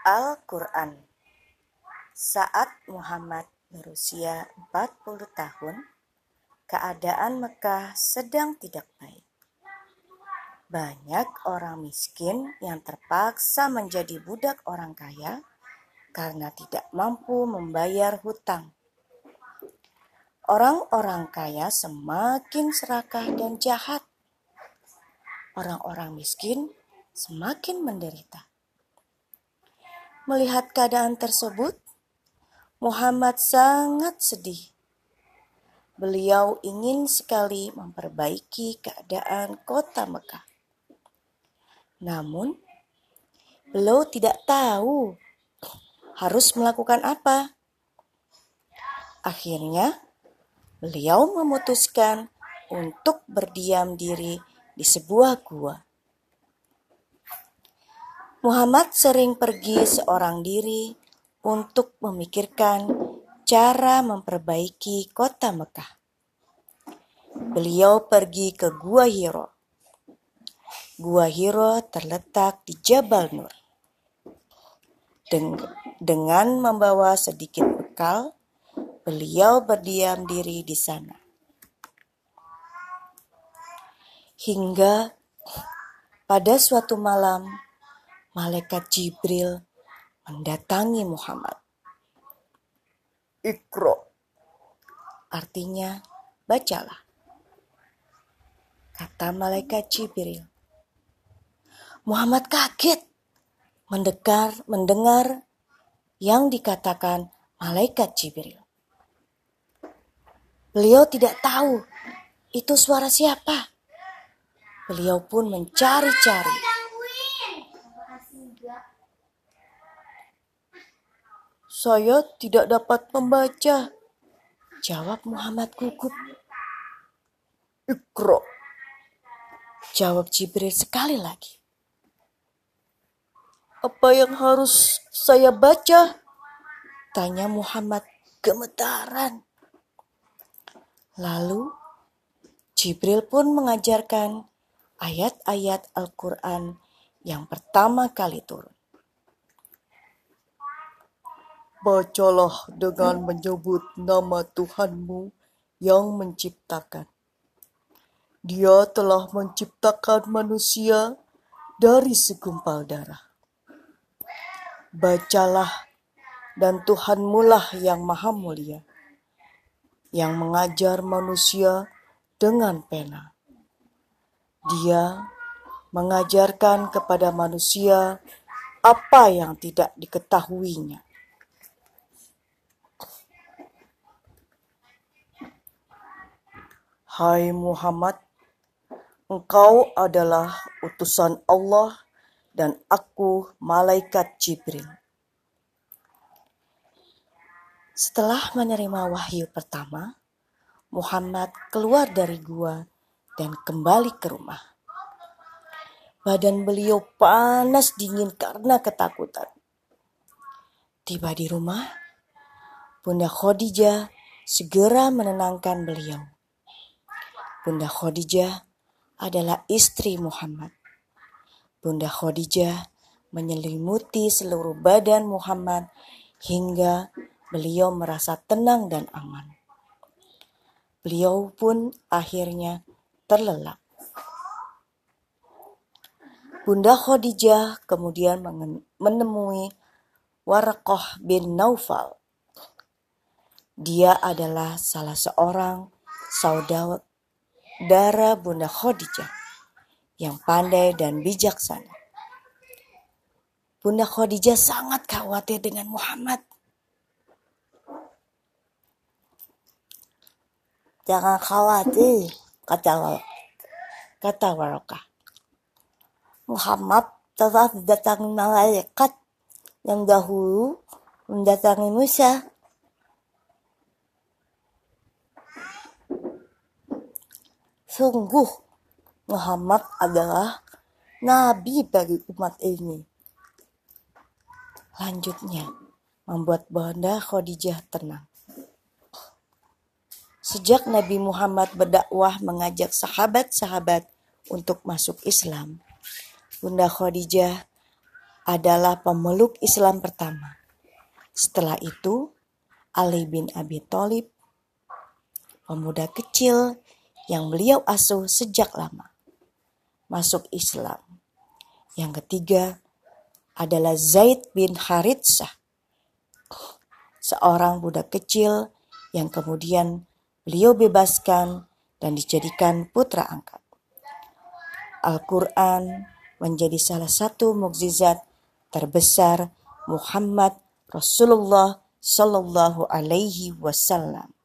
Al-Quran Saat Muhammad berusia 40 tahun, keadaan Mekah sedang tidak baik. Banyak orang miskin yang terpaksa menjadi budak orang kaya karena tidak mampu membayar hutang. Orang-orang kaya semakin serakah dan jahat. Orang-orang miskin semakin menderita. Melihat keadaan tersebut, Muhammad sangat sedih. Beliau ingin sekali memperbaiki keadaan kota Mekah. Namun, beliau tidak tahu harus melakukan apa. Akhirnya, beliau memutuskan untuk berdiam diri di sebuah gua. Muhammad sering pergi seorang diri untuk memikirkan cara memperbaiki kota Mekah. Beliau pergi ke Gua Hiro. Gua Hiro terletak di Jabal Nur. Den dengan membawa sedikit bekal, beliau berdiam diri di sana. Hingga pada suatu malam, malaikat Jibril mendatangi Muhammad. Ikro. Artinya, bacalah. Kata malaikat Jibril. Muhammad kaget mendengar, mendengar yang dikatakan malaikat Jibril. Beliau tidak tahu itu suara siapa. Beliau pun mencari-cari Saya tidak dapat membaca. Jawab Muhammad gugup. Ikro. Jawab Jibril sekali lagi. Apa yang harus saya baca? Tanya Muhammad gemetaran. Lalu Jibril pun mengajarkan ayat-ayat Al-Quran yang pertama kali turun. Bacalah dengan menyebut nama Tuhanmu yang menciptakan. Dia telah menciptakan manusia dari segumpal darah. Bacalah dan Tuhanmu lah yang maha mulia, yang mengajar manusia dengan pena. Dia mengajarkan kepada manusia apa yang tidak diketahuinya Hai Muhammad, engkau adalah utusan Allah dan aku malaikat Jibril. Setelah menerima wahyu pertama, Muhammad keluar dari gua dan kembali ke rumah. Badan beliau panas dingin karena ketakutan. Tiba di rumah, Bunda Khadijah segera menenangkan beliau. Bunda Khadijah adalah istri Muhammad. Bunda Khadijah menyelimuti seluruh badan Muhammad hingga beliau merasa tenang dan aman. Beliau pun akhirnya terlelap. Bunda Khadijah kemudian menemui Waraqah bin Naufal. Dia adalah salah seorang saudara darah Bunda Khadijah yang pandai dan bijaksana. Bunda Khadijah sangat khawatir dengan Muhammad. Jangan khawatir, kata kata Warokah. Muhammad telah didatangi malaikat yang dahulu mendatangi Musa Sungguh Muhammad adalah nabi bagi umat ini. Lanjutnya, membuat Bunda Khadijah tenang. Sejak Nabi Muhammad berdakwah mengajak sahabat-sahabat untuk masuk Islam, Bunda Khadijah adalah pemeluk Islam pertama. Setelah itu, Ali bin Abi Thalib, pemuda kecil yang beliau asuh sejak lama, masuk Islam. Yang ketiga adalah Zaid bin Haritsah, seorang budak kecil yang kemudian beliau bebaskan dan dijadikan putra angkat. Al-Quran menjadi salah satu mukjizat terbesar Muhammad Rasulullah Sallallahu Alaihi Wasallam.